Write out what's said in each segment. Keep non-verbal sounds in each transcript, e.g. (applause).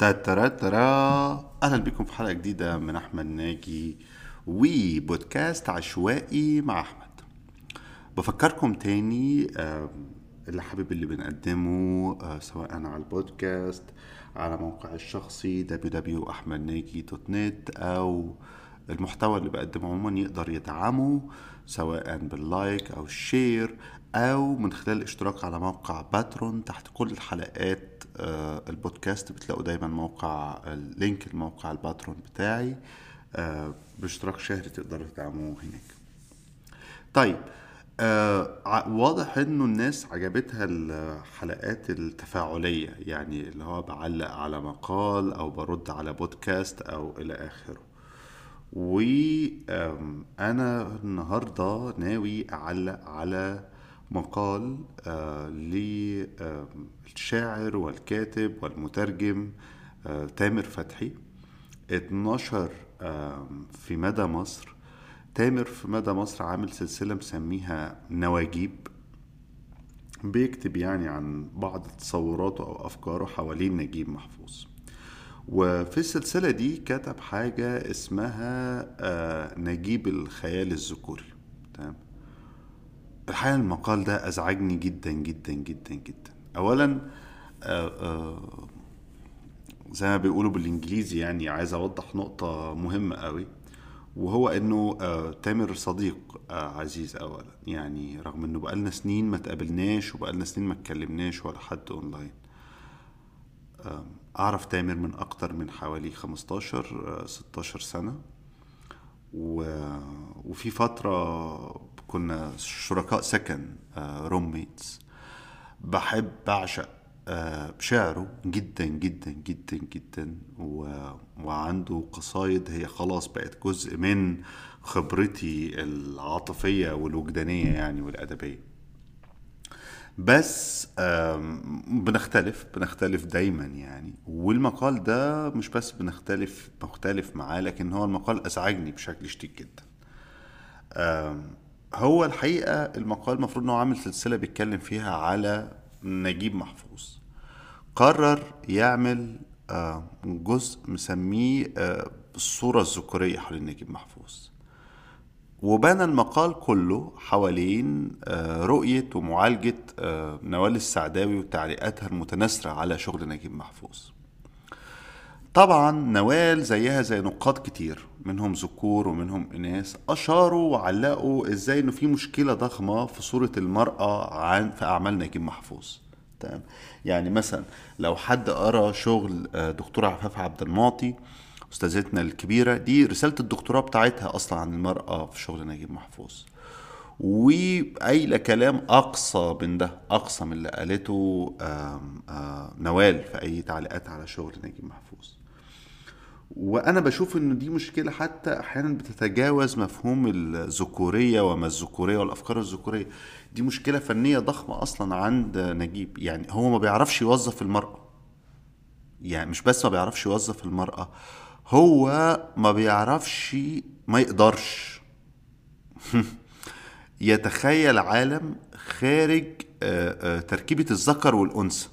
تاترا ترا أهلا بكم في حلقة جديدة من أحمد ناجي وبودكاست عشوائي مع أحمد. بفكركم تاني آه، اللي حابب اللي بنقدمه آه، سواء على البودكاست على موقع الشخصي www.ahmednagi.net أو المحتوى اللي بقدمه عموما يقدر يدعمه سواء بال like أو ال share أو من خلال الاشتراك على موقع Patreon تحت كل الحلقات آه، البودكاست. بتلاقوا دايما موقع ال link الموقع ال Patreon بتاعي آه، باشتراك شهري تقدروا تدعموه هناك. طيب آه واضح إنه الناس عجبتها الحلقات التفاعلية يعني اللي هو بعلق على مقال أو برد على بودكاست أو إلى آخره. وأنا النهارده ناوي أعلق على مقال آه للشاعر والكاتب والمترجم آه تامر فتحي. اتنشر في مدى مصر. تامر في مدى مصر عامل سلسلة مسميها نواجيب. بيكتب يعني عن بعض تصوراته أو أفكاره حوالين نجيب محفوظ. وفي السلسلة دي كتب حاجة اسمها آه، نجيب الخيال الذكوري. تمام؟ الحقيقة المقال ده أزعجني جدا جدا جدا جدا. أولا آه، آه، زي ما بيقولوا بالإنجليزي يعني عايز أوضح نقطة مهمة قوي وهو إنه تامر صديق عزيز اولا. يعني رغم إنه بقالنا سنين ما تقابلناش وبقالنا سنين ما اتكلمناش ولا حد أونلاين. آه أعرف تامر من أكتر من حوالي 15 آه 16 سنة. و... وفي فترة كنا شركاء سكن روميتس بحب بعشق آه، شعره جدا جدا جدا جدا. و... وعنده قصايد هي خلاص بقت جزء من خبرتي العاطفية والوجدانية يعني والأدبية. بس بنختلف بنختلف دايما يعني. والمقال ده مش بس بنختلف مختلف معاه لكن هو المقال أزعجني بشكل شديد جدا. هو الحقيقة المقال المفروض إنه عامل سلسلة بيتكلم فيها على نجيب محفوظ. قرر يعمل جزء مسميه آه، الصورة الذكورية حوالين نجيب محفوظ. وبنى المقال كله حوالين آه، رؤية ومعالجة آه، نوال السعداوي وتعليقاتها المتناثرة على شغل نجيب محفوظ. طبعا نوال زيها زي نقاد كتير منهم ذكور ومنهم إناث أشاروا وعلقوا إزاي إنه في مشكلة ضخمة في صورة المرأة عن في أعمال نجيب محفوظ. تمام؟ يعني مثلا لو حد قرأ شغل آه، دكتوره عفاف عبد المعطي أستاذتنا الكبيرة دي رسالة الدكتوراه بتاعتها أصلا عن المرأة في شغل نجيب محفوظ. وقايلة كلام أقصى من ده أقصى من اللي قالته نوال في أي تعليقات على شغل نجيب محفوظ. وأنا بشوف إن دي مشكلة حتى أحيانا بتتجاوز مفهوم الذكورية وما الذكورية والأفكار الذكورية. دي مشكلة فنية ضخمة أصلا عند نجيب. يعني هو ما بيعرفش يوظف المرأة. يعني مش بس ما بيعرفش يوظف المرأة هو ما بيعرفش ما يقدرش. (laughs) يتخيل عالم خارج آه، آه، تركيبة الذكر والأنثى.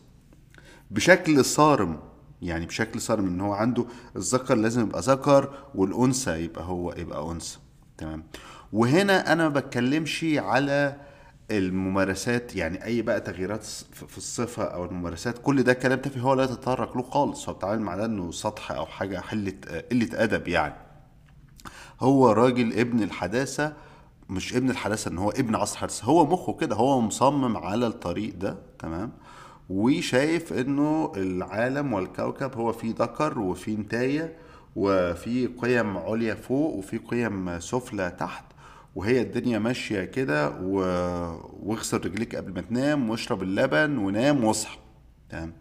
بشكل صارم يعني بشكل صارم إن هو عنده الذكر لازم يبقى ذكر والأنثى يبقى هو يبقى أنثى. تمام؟ وهنا أنا ما بتكلمش على الممارسات يعني أي بقى تغييرات في الصفة أو الممارسات كل ده كلام تافه هو لا يتطرق له خالص. هو بيتعامل مع ده إنه سطح أو حاجة حلة قلة أدب يعني. هو راجل ابن الحداثة مش ابن الحداثة إن هو ابن عصر الحداثة هو مخه كده هو مصمم على الطريق ده تمام؟ وشايف إنه العالم والكوكب هو فيه ذكر وفيه نتاية وفي قيم عليا فوق وفي قيم سفلى تحت وهي الدنيا ماشية كده و... واغسل رجليك قبل ما تنام واشرب اللبن ونام واصحى تمام؟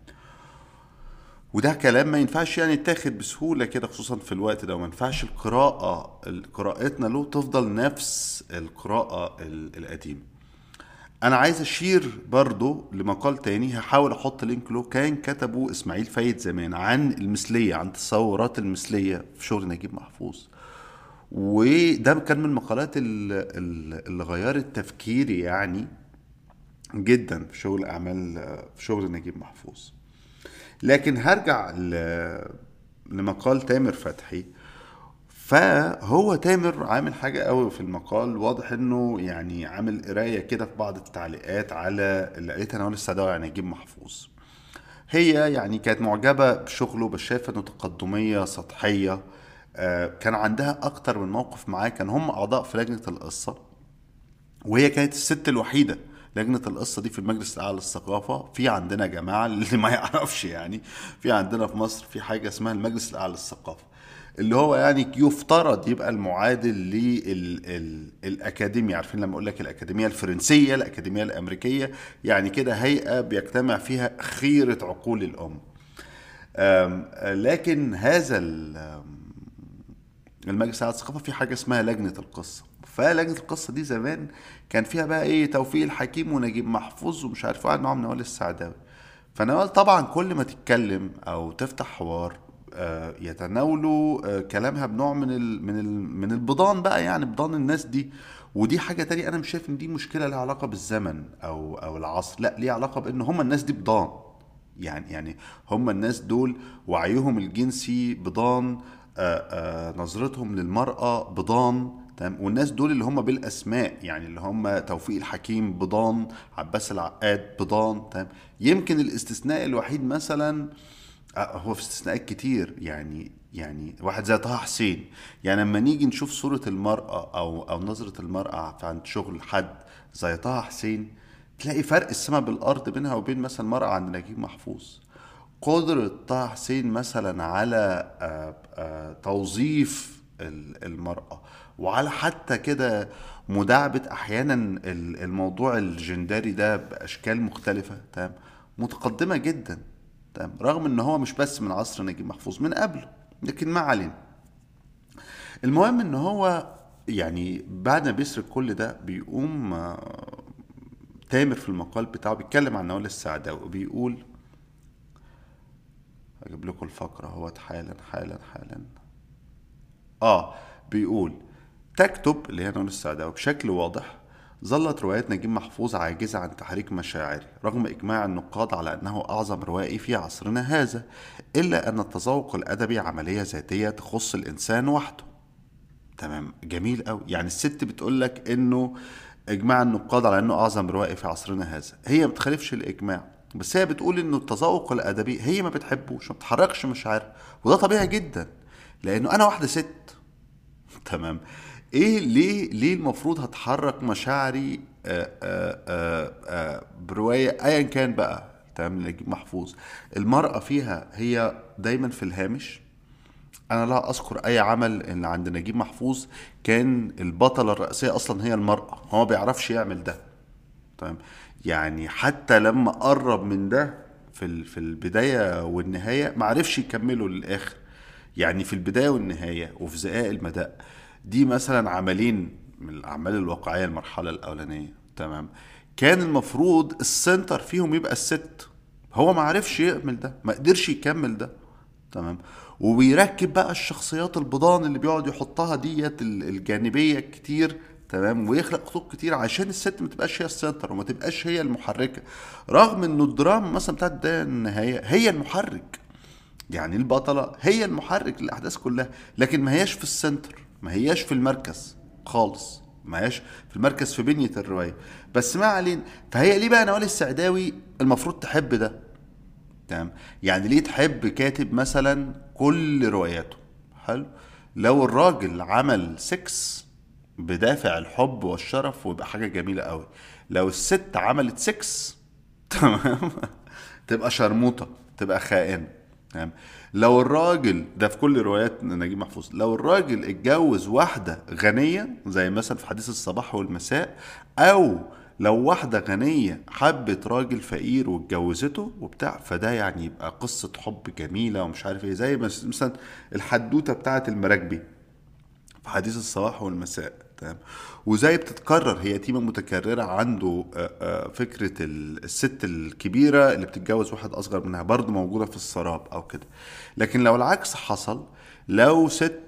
وده كلام ما ينفعش يعني يتاخد بسهولة كده خصوصا في الوقت ده وما ينفعش القراءة قراءتنا له تفضل نفس القراءة ال- القديمة. أنا عايز أشير برضو لمقال تاني هحاول أحط لينك له كان كتبه إسماعيل فايد زمان عن المثلية عن تصورات المثلية في شغل نجيب محفوظ. وده كان من المقالات ال- ال- اللي غيرت تفكيري يعني جدا في شغل أعمال في شغل نجيب محفوظ. لكن هرجع لمقال تامر فتحي. فهو تامر عامل حاجة قوي في المقال واضح إنه يعني عامل قراية كده في بعض التعليقات على اللي قالتها نوال السعداوي عن نجيب محفوظ. هي يعني كانت معجبة بشغله بس شايفة إنه تقدمية سطحية كان عندها أكتر من موقف معاه. كان هم أعضاء في لجنة القصة وهي كانت الست الوحيدة لجنة القصة دي في المجلس الأعلى للثقافة. في عندنا جماعة اللي ما يعرفش يعني في عندنا في مصر في حاجة اسمها المجلس الأعلى للثقافة اللي هو يعني يفترض يبقى المعادل للأكاديمية عارفين لما أقول لك الأكاديمية الفرنسية الأكاديمية الأمريكية؟ يعني كده هيئة بيجتمع فيها خيرة عقول أم، لكن هذا المجلس الاعلى للثقافه في حاجة اسمها لجنة القصة. فلجنة القصة دي زمان كان فيها بقى إيه توفيق الحكيم ونجيب محفوظ ومش عارف واحد معاهم نوال السعداوي. فنوال طبعا كل ما تتكلم أو تفتح حوار آه، يتناولوا آه، كلامها بنوع من ال من ال من البضان بقى يعني بضان الناس دي. ودي حاجة تانية أنا مش شايف إن دي مشكلة لها علاقة بالزمن أو أو العصر. لا ليها علاقة بإن هم الناس دي بضان. يعني يعني هم الناس دول وعيهم الجنسي بضان نظرتهم للمرأة بضان تمام؟ والناس دول اللي هم بالأسماء يعني اللي هم توفيق الحكيم بضان عباس العقاد بضان تمام؟ يمكن الاستثناء الوحيد مثلا آه، هو في استثناءات كتير يعني يعني واحد زي طه حسين. يعني لما نيجي نشوف صورة المرأة أو أو نظرة المرأة عند شغل حد زي طه حسين تلاقي فرق السماء بالأرض بينها وبين مثلا المرأة عند نجيب محفوظ. قدرة طه حسين مثلا على آه، آه، توظيف ال- المرأة وعلى حتى كده مداعبة أحيانا ال- الموضوع الجندري ده بأشكال مختلفة تمام؟ متقدمة جدا تمام؟ رغم إن هو مش بس من عصر نجيب محفوظ من قبله لكن ما علينا. المهم إن هو يعني بعد ما بيسرق كل ده بيقوم آه، تامر في المقال بتاعه بيتكلم عن نوال السعداوي وبيقول هجيب لكم الفقرة أهوت حالا حالا حالا. آه بيقول تكتب اللي هي نون السعداوي بشكل واضح ظلت روايات نجيب محفوظ عاجزة عن تحريك مشاعري رغم إجماع النقاد على أنه أعظم روائي في عصرنا هذا إلا أن التذوق الأدبي عملية ذاتية تخص الإنسان وحده. تمام جميل قوي يعني الست بتقول لك إنه إجماع النقاد على أنه أعظم روائي في عصرنا هذا. هي ما بتخالفش الإجماع. بس هي بتقول إنه التذوق الأدبي هي ما بتحبوش ما بتحركش مشاعرها وده طبيعي جدا لأنه أنا واحدة ست. تمام. إيه ليه ليه المفروض هتحرك مشاعري آه، آه، آه، برواية ايا كان بقى؟ تمام نجيب محفوظ. المرأة فيها هي دايما في الهامش. أنا لا أذكر أي عمل إن عند نجيب محفوظ كان البطلة الرئيسية أصلا هي المرأة هو ما بيعرفش يعمل ده. تمام. يعني حتى لما قرب من ده في في البداية والنهاية ما عرفش يكمله للآخر. يعني في البداية والنهاية وفي زقاق المداء دي مثلا عملين من الأعمال الواقعية المرحلة الأولانية. تمام؟ كان المفروض ال center فيهم يبقى الست. هو ما عرفش يعمل ده ما قدرش يكمل ده. تمام؟ وبيركب بقى الشخصيات البضان اللي بيقعد يحطها ديت ال- الجانبية كتير تمام؟ ويخلق خطوط كتير عشان الست ما تبقاش هي ال center وما تبقاش هي المحركة. رغم إنه الدراما مثلا بتاعت بدايه النهاية هي المحرك. يعني البطلة هي المحرك للأحداث كلها لكن ما هياش في ال center ما هياش في المركز خالص ما هياش في المركز في بنية الرواية. بس ما علينا فهي ليه بقى نوال السعداوي المفروض تحب ده؟ تمام؟ يعني ليه تحب كاتب مثلا كل رواياته؟ حلو. لو الراجل عمل سكس بدافع الحب والشرف ويبقى حاجة جميلة قوي. لو الست عملت سكس (laughs) تمام؟ تبقى شرموطة تبقى خائنة تمام؟ لو الراجل ده في كل روايات نجيب محفوظ لو الراجل اتجوز واحدة غنية زي مثلا في حديث الصباح والمساء أو لو واحدة غنية حبت راجل فقير واتجوزته وبتاع فده يعني يبقى قصة حب جميلة ومش عارف إيه زي مثلا الحدوتة بتاعة المراكبي في حديث الصباح والمساء. تمام وزي بتتكرر؟ هي تيمة متكررة عنده آه، آه، فكرة ال- الست الكبيرة اللي بتتجوز واحد أصغر منها برضه موجودة في السراب أو كده. لكن لو العكس حصل لو ست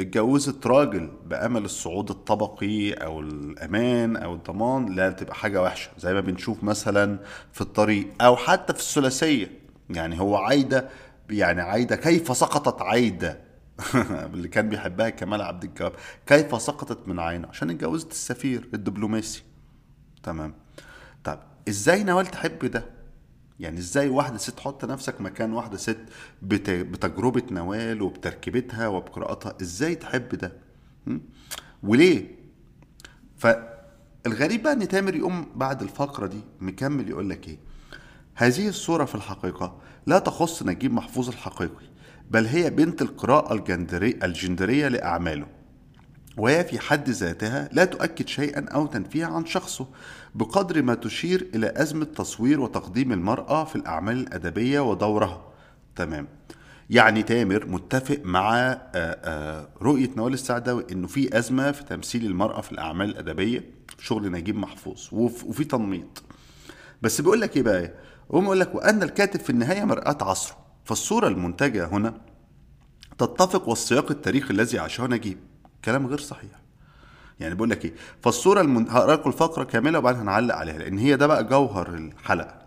اتجوزت راجل بأمل الصعود الطبقي أو الأمان أو الضمان لا تبقى حاجة وحشة. زي ما بنشوف مثلا في الطريق أو حتى في الثلاثية. يعني هو عايدة يعني عايدة كيف سقطت عايدة؟ (laughs) اللي كان بيحبها كمال عبد الجواب. كيف سقطت من عينه؟ عشان اتجوزت السفير الدبلوماسي. تمام. طب إزاي نوال تحب ده؟ يعني إزاي واحدة ست تحط نفسك مكان واحدة ست بت- بتجربة نوال وبتركيبتها وبقراءتها إزاي تحب ده? وليه؟ فالغريب بقى إن تامر يقوم بعد الفقرة دي مكمل يقول لك إيه؟ هذه الصورة في الحقيقة لا تخص نجيب محفوظ الحقيقي. بل هي بنت القراءة الجندري الجندرية لأعماله. وهي في حد ذاتها لا تؤكد شيئا أو تنفيها عن شخصه بقدر ما تشير إلى أزمة تصوير وتقديم المرأة في الأعمال الأدبية ودورها. تمام. يعني تامر متفق مع آه، آه، رؤية نوال السعداوي إنه في أزمة في تمثيل المرأة في الأعمال الأدبية. شغل نجيب محفوظ وف- وفي تنميط. بس بيقول لك إيه بقى؟ هو يقول لك وأن الكاتب في النهاية مرآة عصره. فالصورة المنتجة هنا تتفق والسياق التاريخي الذي عاشه نجيب. كلام غير صحيح. يعني بيقول لك إيه؟ فالصورة المن... هقرأ لكم الفقرة كاملة وبعدين هنعلق عليها لأن هي ده بقى جوهر الحلقة.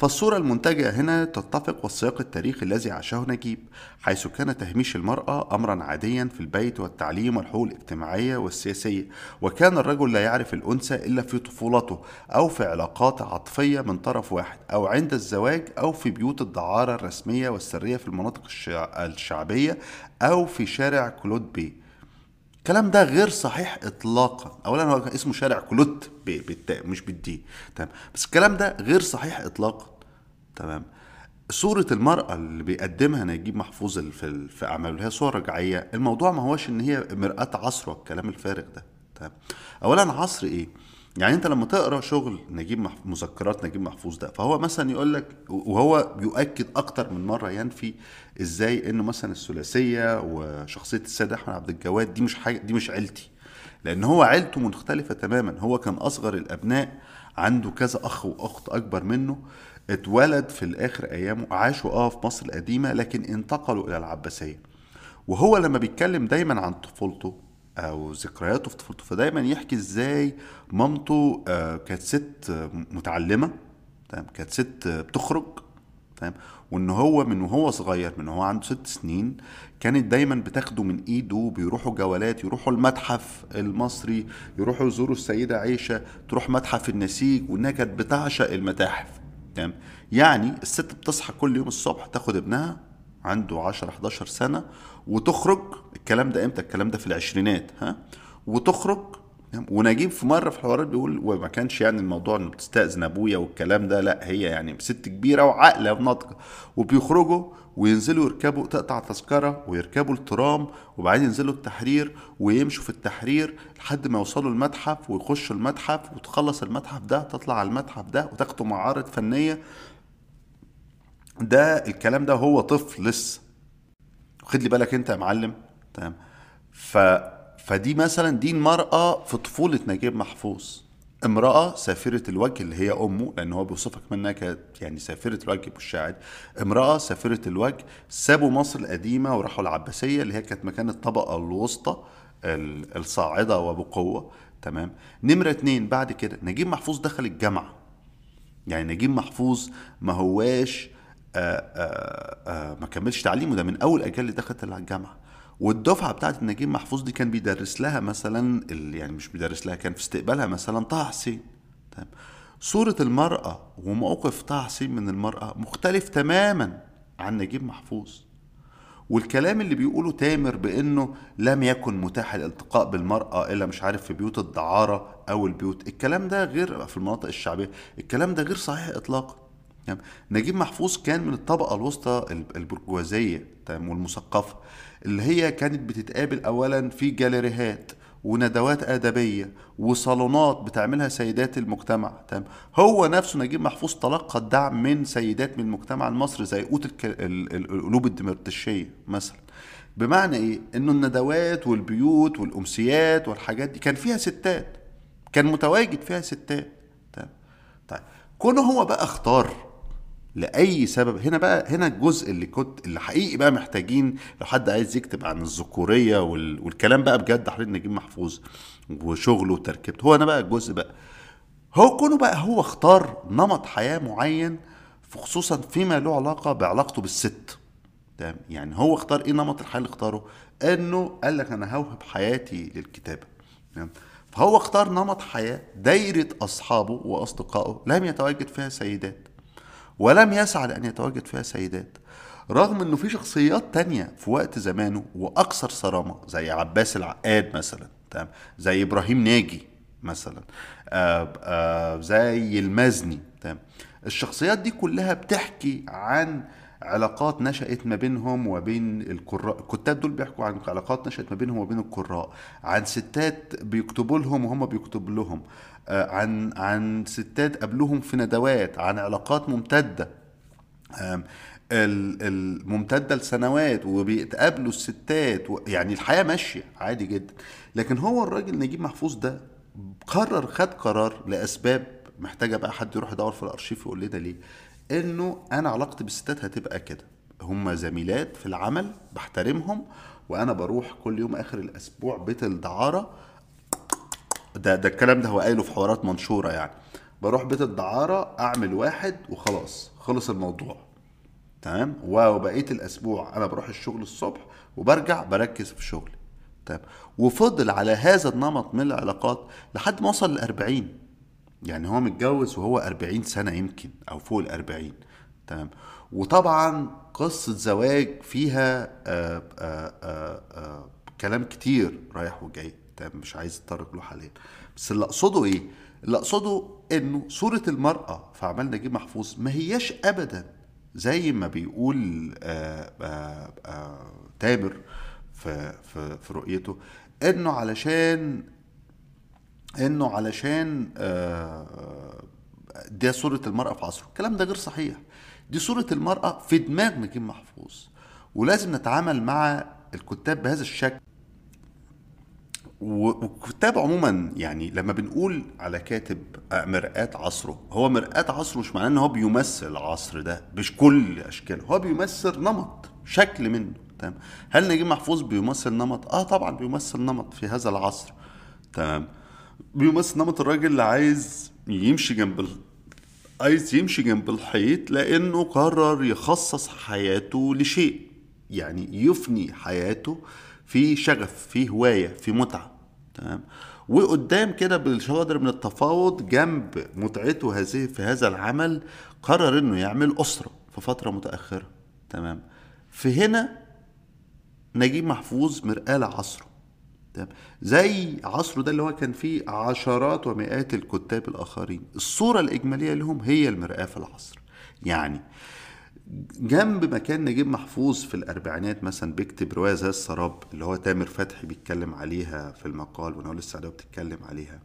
فالصورة المنتجة هنا تتفق والسياق التاريخي الذي عاشه نجيب حيث كان تهميش المرأة أمرا عاديا في البيت والتعليم والحقوق الاجتماعية والسياسية وكان الرجل لا يعرف الأنثى إلا في طفولته أو في علاقات عاطفية من طرف واحد أو عند الزواج أو في بيوت الدعارة الرسمية والسرية في المناطق الشع- الشعبية أو في شارع كلود بيه. الكلام ده غير صحيح اطلاقا. اولا هو اسمه شارع كلوت بالتاء مش بالدي. تمام. بس الكلام ده غير صحيح اطلاقا. تمام. صورة المرأة اللي بيقدمها نجيب محفوظ في في أعماله اللي هي صورة رجعية. الموضوع ما هوش إن هي مرآة عصره الكلام الفارغ ده. تمام. أولا عصر إيه؟ يعني أنت لما تقرأ شغل نجيب محف... مذكرات نجيب محفوظ ده فهو مثلا يقول لك وهو بيؤكد أكتر من مرة ينفي إزاي إنه مثلا الثلاثية وشخصية السيد أحمد عبد الجواد دي مش حاجة دي مش عيلتي. لأن هو عيلته مختلفة تماما هو كان أصغر الأبناء عنده كذا أخ وأخت أكبر منه اتولد في الآخر أيامه عاشوا آه في مصر القديمة لكن انتقلوا إلى العباسية. وهو لما بيتكلم دايما عن طفولته أو ذكرياته في طفولته. فدايما يحكي إزاي مامته آه، كانت ست آه، متعلمة تمام كانت ست آه، بتخرج فاهم وإن هو من وهو صغير من وهو عنده ست سنين كانت دايما بتاخده من إيده بيروحوا جولات يروحوا المتحف المصري يروحوا يزوروا السيدة عائشه تروح متحف النسيج وإنها كانت بتعشق المتاحف تمام. يعني الست بتصحى كل يوم الصبح تاخد ابنها عنده 10 11 سنة وتخرج الكلام ده إمتى؟ الكلام ده في العشرينات ها؟ وتخرج؟ ونجيب في مرة في الحوارات بيقول وما كانش يعني الموضوع إنه بتستأذن أبويا والكلام ده لأ هي يعني ست كبيرة وعاقله وناضجه وبيخرجوا وينزلوا يركبوا تقطع تذكرة ويركبوا الترام وبعدين ينزلوا التحرير ويمشوا في التحرير لحد ما يوصلوا المتحف ويخشوا المتحف وتخلص المتحف ده تطلع على المتحف ده وتاخدوا معارض فنية. ده الكلام ده هو طفل لسه. خد لي بالك انت يا معلم. تمام. ف فدي مثلا دي المرأة في طفولة نجيب محفوظ. امرأة سافرة الوجه اللي هي أمه لأن هو بيوصفك منها كانت يعني سافرة الوجه بالشاعر امرأة سافرة الوجه سابوا مصر القديمة وراحوا العباسية اللي هي كانت مكان الطبقة الوسطى ال- الصاعدة وبقوة. تمام. نمرة اتنين بعد كده نجيب محفوظ دخل الجامعة. يعني نجيب محفوظ ما هواش ما كملش تعليمه. ده من أول أجيال اللي دخلت الجامعة. والدفعة بتاعت نجيب محفوظ دي كان بيدرس لها مثلا يعني مش بيدرس لها كان في استقبالها مثلا طه حسين. تمام. صورة المرأة وموقف طه حسين من المرأة مختلف تماما عن نجيب محفوظ. والكلام اللي بيقوله تامر بإنه لم يكن متاح الالتقاء بالمرأة إلا مش عارف في بيوت الدعارة أو البيوت. الكلام ده غير في المناطق الشعبية. الكلام ده غير صحيح اطلاقا. تمام نجيب محفوظ كان من الطبقة الوسطى الب- البرجوازية تمام والمثقفة اللي هي كانت بتتقابل اولا في جاليريهات وندوات ادبيه وصالونات بتعملها سيدات المجتمع تمام. هو نفسه نجيب محفوظ تلقى الدعم من سيدات من المجتمع المصري زي قوت القلوب الدمرتشيه مثلا. بمعنى إيه؟ إنه الندوات والبيوت والأمسيات والحاجات دي كان فيها ستات كان متواجد فيها ستات تمام. طيب كونه هو بقى اختار لأي سبب. هنا بقى هنا الجزء اللي كنت اللي حقيقي بقى محتاجين لو حد عايز يكتب عن الذكورية وال... والكلام بقى بجد حضرتك نجيب محفوظ وشغله وتركيبته. هو أنا بقى الجزء بقى. هو كونه بقى هو اختار نمط حياة معين خصوصا فيما له علاقة بعلاقته بالست. تمام؟ يعني هو اختار إيه نمط الحياة اللي اختاره؟ إنه قال لك أنا هوهب حياتي للكتابة. تمام؟ فهو اختار نمط حياة دايرة أصحابه وأصدقائه لم يتواجد فيها سيدات. ولم يسعى لأن يتواجد فيها سيدات رغم إنه في شخصيات تانية في وقت زمانه وأكثر صرامة زي عباس العقاد مثلا زي إبراهيم ناجي مثلا زي المزني الشخصيات دي كلها بتحكي عن علاقات نشأت ما بينهم وبين القراء. الكتاب دول بيحكوا عن علاقات نشأت ما بينهم وبين القراء. عن ستات بيكتبوا لهم وهم بيكتبوا لهم. آه، عن عن ستات قابلوهم في ندوات عن علاقات ممتدة. آم، ال- الممتدة لسنوات وبيتقابلوا الستات يعني الحياة ماشية عادي جدا. لكن هو الراجل نجيب محفوظ ده قرر خد قرار لأسباب محتاجة بقى حد يروح يدور في الأرشيف يقول لنا ليه؟ إنه أنا علاقتي بالستات هتبقى كده. هم زميلات في العمل بحترمهم وأنا بروح كل يوم آخر الأسبوع بيت الدعارة. ده ده الكلام ده هو قايله في حوارات منشورة يعني. بروح بيت الدعارة أعمل واحد وخلاص خلص الموضوع. تمام؟ وبقية الأسبوع أنا بروح الشغل الصبح وبرجع بركز في شغلي. تمام؟ وفضل على هذا النمط من العلاقات لحد ما وصل ل 40 يعني هو متجوز وهو 40 سنة يمكن أو فوق ال 40 تمام. وطبعا قصة زواج فيها آآ آآ آآ آآ كلام كتير رايح وجاي. تمام. مش عايز أتطرق له حاليا. بس اللي أقصده إيه؟ اللي أقصده إنه صورة المرأة في أعمال نجيب محفوظ ما هياش ابدا. زي ما بيقول تامر في في في رؤيته إنه علشان إنه علشان آه، ده صورة المرأة في عصره. الكلام ده غير صحيح. دي صورة المرأة في دماغ نجيب محفوظ. ولازم نتعامل مع الكتاب بهذا الشكل. والكتاب عموما يعني لما بنقول على كاتب آه، مرآة عصره هو مرآة عصره مش معناه إن هو بيمثل العصر ده مش كل أشكاله. هو بيمثل نمط شكل منه. تمام؟ هل نجيب محفوظ بيمثل نمط؟ آه طبعا بيمثل نمط في هذا العصر. تمام؟ بيمثل نمط الراجل اللي عايز يمشي جنب ال... عايز يمشي جنب الحيط لأنه قرر يخصص حياته لشيء يعني يفني حياته في شغف في هواية في متعة تمام؟ وقدام كده بالشجر من التفاوض جنب متعته هذه في هذا العمل قرر إنه يعمل أسرة في فترة متأخرة تمام؟ في هنا نجيب محفوظ مرآة لعصره. زي عصره ده اللي هو كان فيه عشرات ومئات الكتاب الآخرين. الصورة الإجمالية لهم هي المرآة في العصر. يعني جنب ما كان نجيب محفوظ في الأربعينات مثلا بيكتب رواية زي السراب اللي هو تامر فتحي بيتكلم عليها في المقال ونقول السعداوي بتتكلم عليها.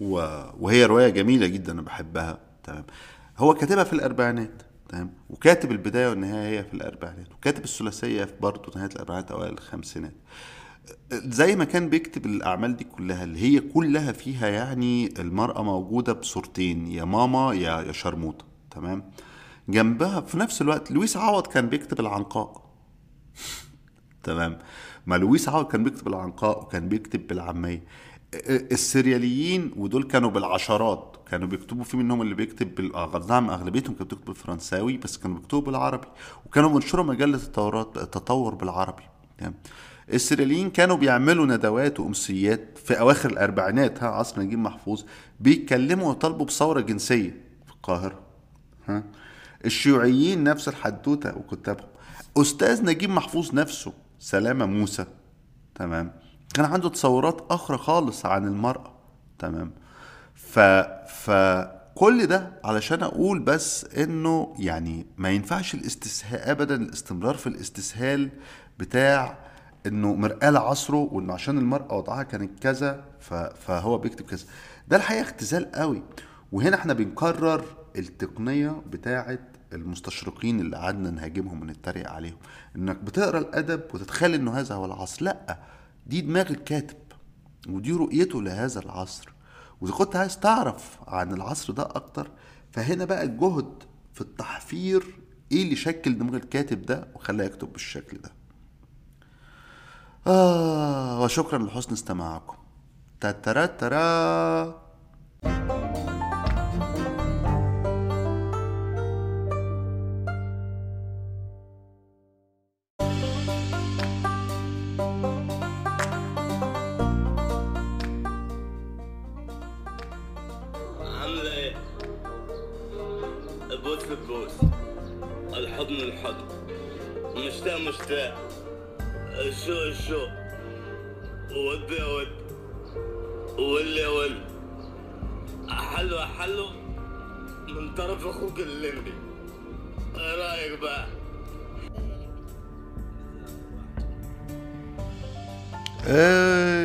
وهي رواية جميلة جدا أنا بحبها. تمام. هو كاتبها في الأربعينات. تمام؟ وكاتب البداية والنهاية هي في الأربعينات وكاتب الثلاثية في برضه نهاية الأربعينات أوائل الخمسينات. زي ما كان بيكتب الأعمال دي كلها اللي هي كلها فيها يعني المرأة موجودة بصورتين يا ماما يا يا شرموطة تمام؟ جنبها في نفس الوقت لويس عوض كان بيكتب العنقاء. (laughs) تمام؟ ما لويس عوض كان بيكتب العنقاء وكان بيكتب بالعامية. السرياليين ودول كانوا بالعشرات. كانوا بيكتبوا في منهم اللي بيكتب بال- نعم أغلبيتهم كانوا بتكتب بالفرنساوي بس كانوا بيكتبوا بالعربي وكانوا بينشروا مجلة التطورات التطور بالعربي تمام. السرياليين كانوا بيعملوا ندوات وأمسيات في أواخر الأربعينات ها عصر نجيب محفوظ بيتكلموا ويطالبوا بثورة جنسية في القاهرة ها. الشيوعيين نفس الحدوتة وكتابهم. أستاذ نجيب محفوظ نفسه سلامة موسى تمام كان عنده تصورات أخرى خالص عن المرأة تمام. ف فكل ده علشان أقول بس إنه يعني ما ينفعش الاستسهال ابدا الاستمرار في الاستسهال بتاع إنه مرآة لعصره وإنه عشان المرأة وضعها كانت كذا فهو بيكتب كذا. ده الحقيقة اختزال قوي. وهنا إحنا بنكرر التقنية بتاعة المستشرقين اللي قعدنا نهاجمهم ونتريق عليهم. إنك بتقرأ الأدب وتتخيل إنه هذا هو العصر. لأ دي دماغ الكاتب ودي رؤيته لهذا العصر. وإذا كنت عايز تعرف عن العصر ده أكتر فهنا بقى الجهد في التحفير إيه اللي شكل دماغ الكاتب ده وخلاه يكتب بالشكل ده. آه وشكرا لحسن استماعكم. تترا ترا الحب مشتاق مشتاق شو شو. ود يا ود. ول يا ول. حلو حلو. من طرف أخوك الليمبي. إيه رأيك بقى؟ آه